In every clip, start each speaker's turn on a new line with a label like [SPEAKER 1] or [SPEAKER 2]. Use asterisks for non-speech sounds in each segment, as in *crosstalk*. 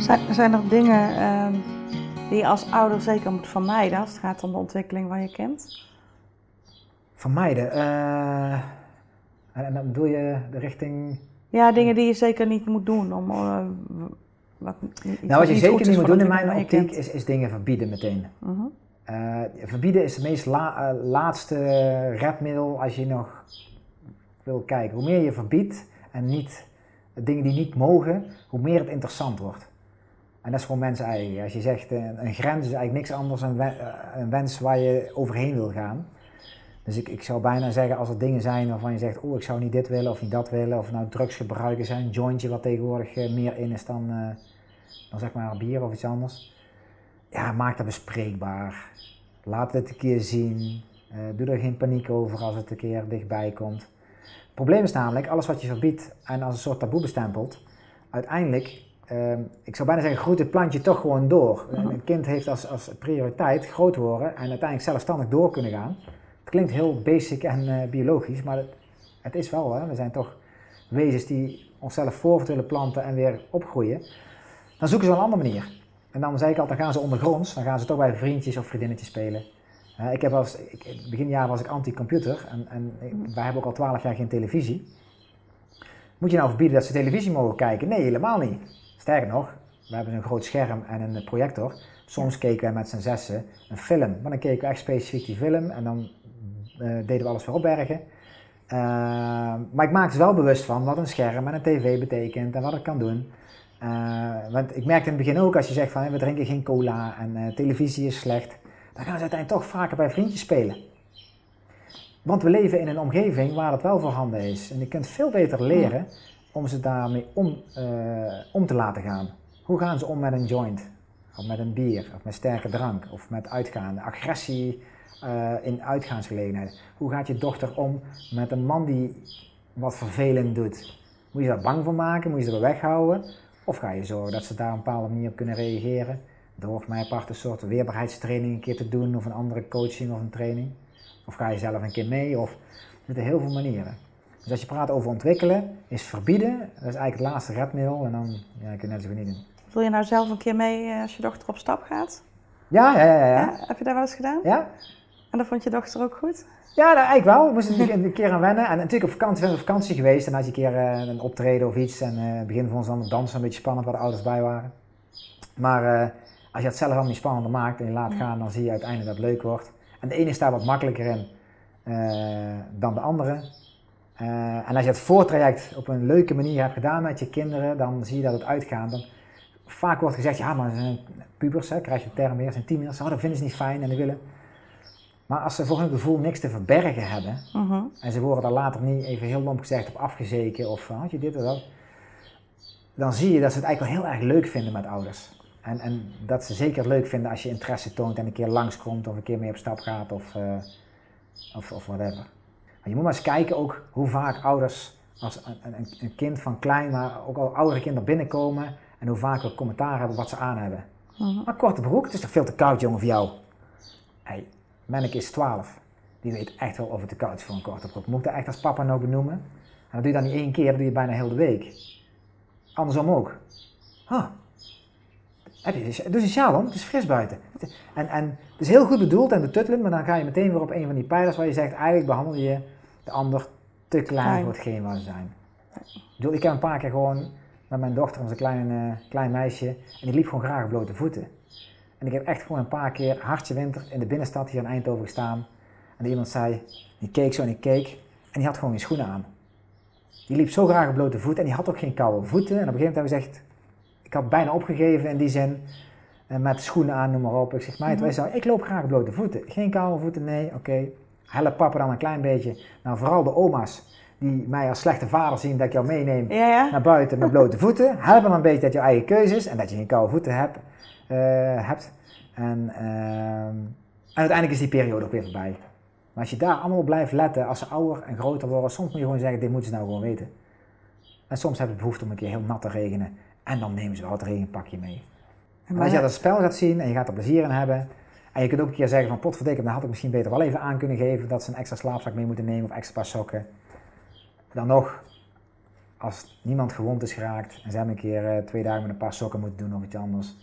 [SPEAKER 1] Zijn, er dingen ehm, die je als ouder zeker moet vermijden als het gaat om de ontwikkeling van je kind?
[SPEAKER 2] Vermijden? eh, en, dan bedoel je de richting...
[SPEAKER 1] Ja, dingen die je zeker niet moet doen om. eh, wat,
[SPEAKER 2] Nou, wat je zeker niet moet doen in mijn optiek is, is dingen verbieden meteen.
[SPEAKER 1] Mhm.
[SPEAKER 2] Eh, verbieden is het meest la- laatste redmiddel als je nog wil kijken. Hoe meer je verbiedt en niet, dingen die niet mogen, hoe meer het interessant wordt. En dat is gewoon mensen eigen. Als je zegt eh, een grens is eigenlijk niks anders dan eh, een wens waar je overheen wil gaan. Dus ik, ik zou bijna zeggen als er dingen zijn waarvan je zegt, oh ik zou niet dit willen of niet dat willen. Of nou drugs gebruiken zijn, een jointje wat tegenwoordig eh, meer in is dan, dan zeg maar bier of iets anders. Ja, maak dat bespreekbaar. Laat het een keer zien. Doe er geen paniek over als het een keer dichtbij komt. Het probleem is namelijk, alles wat je verbiedt en als een soort taboe bestempelt, uiteindelijk, eh, ik zou bijna zeggen, groeit het plantje toch gewoon door. Een kind heeft als, als prioriteit groot worden en uiteindelijk zelfstandig door kunnen gaan. Het klinkt heel basic en eh, biologisch, maar het, het is wel, hè? we zijn toch wezens die onszelf voort willen planten en weer opgroeien. Dan zoeken ze een andere manier. En dan zei ik altijd, dan gaan ze ondergronds, dan gaan ze toch bij vriendjes of vriendinnetjes spelen. Eh, ik heb als, ik, in het beginjaar was ik anti-computer en, en wij hebben ook al twaalf jaar geen televisie. Moet je nou verbieden dat ze televisie mogen kijken? Nee, helemaal niet. Sterker nog, we hebben een groot scherm en een projector. Soms keken wij met z'n zessen een film. Maar dan keken we echt specifiek die film en dan eh, deden we alles weer opbergen. Eh, maar ik maak er wel bewust van wat een scherm en een tv betekent en wat het kan doen. Eh, want ik merkte in het begin ook, als je zegt van we drinken geen cola en televisie is slecht, dan gaan ze uiteindelijk toch vaker bij vriendjes spelen. Want we leven in een omgeving waar het wel voorhanden is. En je kunt veel beter leren om ze daarmee om, eh, om te laten gaan. Hoe gaan ze om met een joint? Of met een bier? Of met sterke drank? Of met uitgaan? Agressie eh, in uitgaansgelegenheden. Hoe gaat je dochter om met een man die wat vervelend doet? Moet je daar bang voor maken? Moet je ze er weghouden? Of ga je zorgen dat ze daar een bepaalde manier op kunnen reageren? Door mij apart een soort weerbaarheidstraining een keer te doen, of een andere coaching of een training. Of ga je zelf een keer mee, of er zitten heel veel manieren. Dus als je praat over ontwikkelen, is verbieden, dat is eigenlijk het laatste redmiddel. En dan, ja, ik kan net zo goed niet doen.
[SPEAKER 1] Wil je nou zelf een keer mee eh, als je dochter op stap gaat?
[SPEAKER 2] Ja, ja, ja, ja.
[SPEAKER 1] Heb je dat wel eens gedaan?
[SPEAKER 2] ja.
[SPEAKER 1] En dat vond je dochter ook goed?
[SPEAKER 2] Ja, nou, eigenlijk wel. We moesten *laughs* er een keer aan wennen. En natuurlijk op vakantie, we zijn op vakantie geweest. En had je een keer eh, een optreden of iets. En het begin vond ze dan dansen een beetje spannend, waar de ouders bij waren. Maar als je het zelf allemaal niet spannender maakt en je laat gaan, dan zie je uiteindelijk dat het leuk wordt. En de ene staat wat makkelijker in dan de andere. Eh, en als je het voortraject op een leuke manier hebt gedaan met je kinderen, dan zie je dat het uitgaat. Dan, vaak wordt gezegd, ja, maar ze zijn pubers, hè, krijg je de term weer, zijn tieners. Oh, dat vinden ze niet fijn en die willen. Maar als ze voor hun gevoel niks te verbergen hebben,
[SPEAKER 1] Mhm.
[SPEAKER 2] en ze worden daar later niet even heel lomp gezegd op afgezeken of had je dit of dat. Dan zie je dat ze het eigenlijk wel heel erg leuk vinden met ouders. En, en dat ze zeker leuk vinden als je interesse toont en een keer langskomt of een keer mee op stap gaat of, eh, of, of whatever. Je moet maar eens kijken ook hoe vaak ouders als een, een, een kind van klein, maar ook al oudere kinderen binnenkomen en hoe vaak we commentaar hebben wat ze aan hebben.
[SPEAKER 1] Mhm.
[SPEAKER 2] Maar korte broek, het is toch veel te koud jongen voor jou? Hey, Menneke is 12. Die weet echt wel of het te koud is voor een korte broek. Moet ik dat echt als papa nou benoemen? En dat doe je dan niet één keer, dat doe je bijna heel de week. Andersom ook. Huh. Heb je, eens een sjaal om, het is fris buiten. En, en het is heel goed bedoeld en betuttelend, maar dan ga je meteen weer op een van die pijlers waar je zegt, eigenlijk behandel je de ander te klein voor hetgeen waar ze zijn. Ik heb een paar keer gewoon met mijn dochter, was een klein, eh, klein meisje, en die liep gewoon graag op blote voeten. En ik heb echt gewoon een paar keer hartje winter in de binnenstad hier in Eindhoven gestaan. En iemand zei, die keek zo en ik keek, en die had gewoon geen schoenen aan. Die liep zo graag op blote voeten en die had ook geen koude voeten. En op een gegeven moment heb ik gezegd, ik had bijna opgegeven in die zin, eh, met schoenen aan, noem maar op. Ik zeg, meid,
[SPEAKER 1] Mhm.
[SPEAKER 2] wij zeggen, ik loop graag op blote voeten. Geen koude voeten, nee, oké. Help papa dan een klein beetje. Nou, vooral de oma's, die mij als slechte vader zien dat ik jou meeneem
[SPEAKER 1] Ja, ja?
[SPEAKER 2] naar buiten met blote *laughs* voeten. Help dan een beetje dat je eigen keuze is en dat je geen koude voeten hebt. eh, hebt. En, ehm, en uiteindelijk is die periode ook weer voorbij. Maar als je daar allemaal op blijft letten, als ze ouder en groter worden, soms moet je gewoon zeggen, dit moeten ze nou gewoon weten. En soms hebben ze behoefte om een keer heel nat te regenen. En dan nemen ze wel het regenpakje mee.
[SPEAKER 1] En
[SPEAKER 2] als je dat spel gaat zien en je gaat er plezier in hebben. En je kunt ook een keer zeggen van potverdikke, dan had ik misschien beter wel even aan kunnen geven dat ze een extra slaapzak mee moeten nemen of extra sokken. Dan nog, als niemand gewond is geraakt en ze hebben een keer eh, twee dagen met een paar sokken moeten doen of iets anders,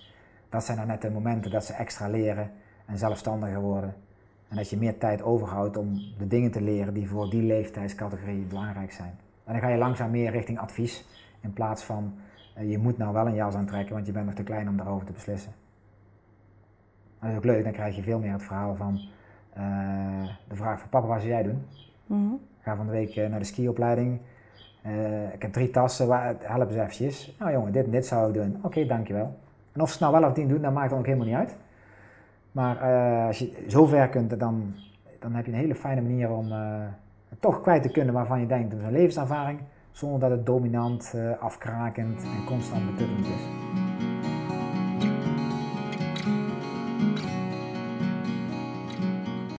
[SPEAKER 2] dat zijn dan net de momenten dat ze extra leren en zelfstandiger worden. En dat je meer tijd overhoudt om de dingen te leren die voor die leeftijdscategorie belangrijk zijn. En dan ga je langzaam meer richting advies in plaats van eh, je moet nou wel een jas aantrekken, want je bent nog te klein om daarover te beslissen. Dat is ook leuk, dan krijg je veel meer het verhaal van eh, de vraag van papa, wat zou jij doen?
[SPEAKER 1] Mhm.
[SPEAKER 2] ga van de week eh, naar de skiopleiding. Uh, ik heb drie tassen, waar, help eens eventjes. Nou jongen, dit dit zou ik doen. Oké, dankjewel. En of ze het nou wel of niet doen, dat maakt dan ook helemaal niet uit. Maar als je zover kunt, dan, dan heb je een hele fijne manier om toch kwijt te kunnen waarvan je denkt, dat is een levenservaring, zonder dat het dominant, afkrakend en constant betuttelend is.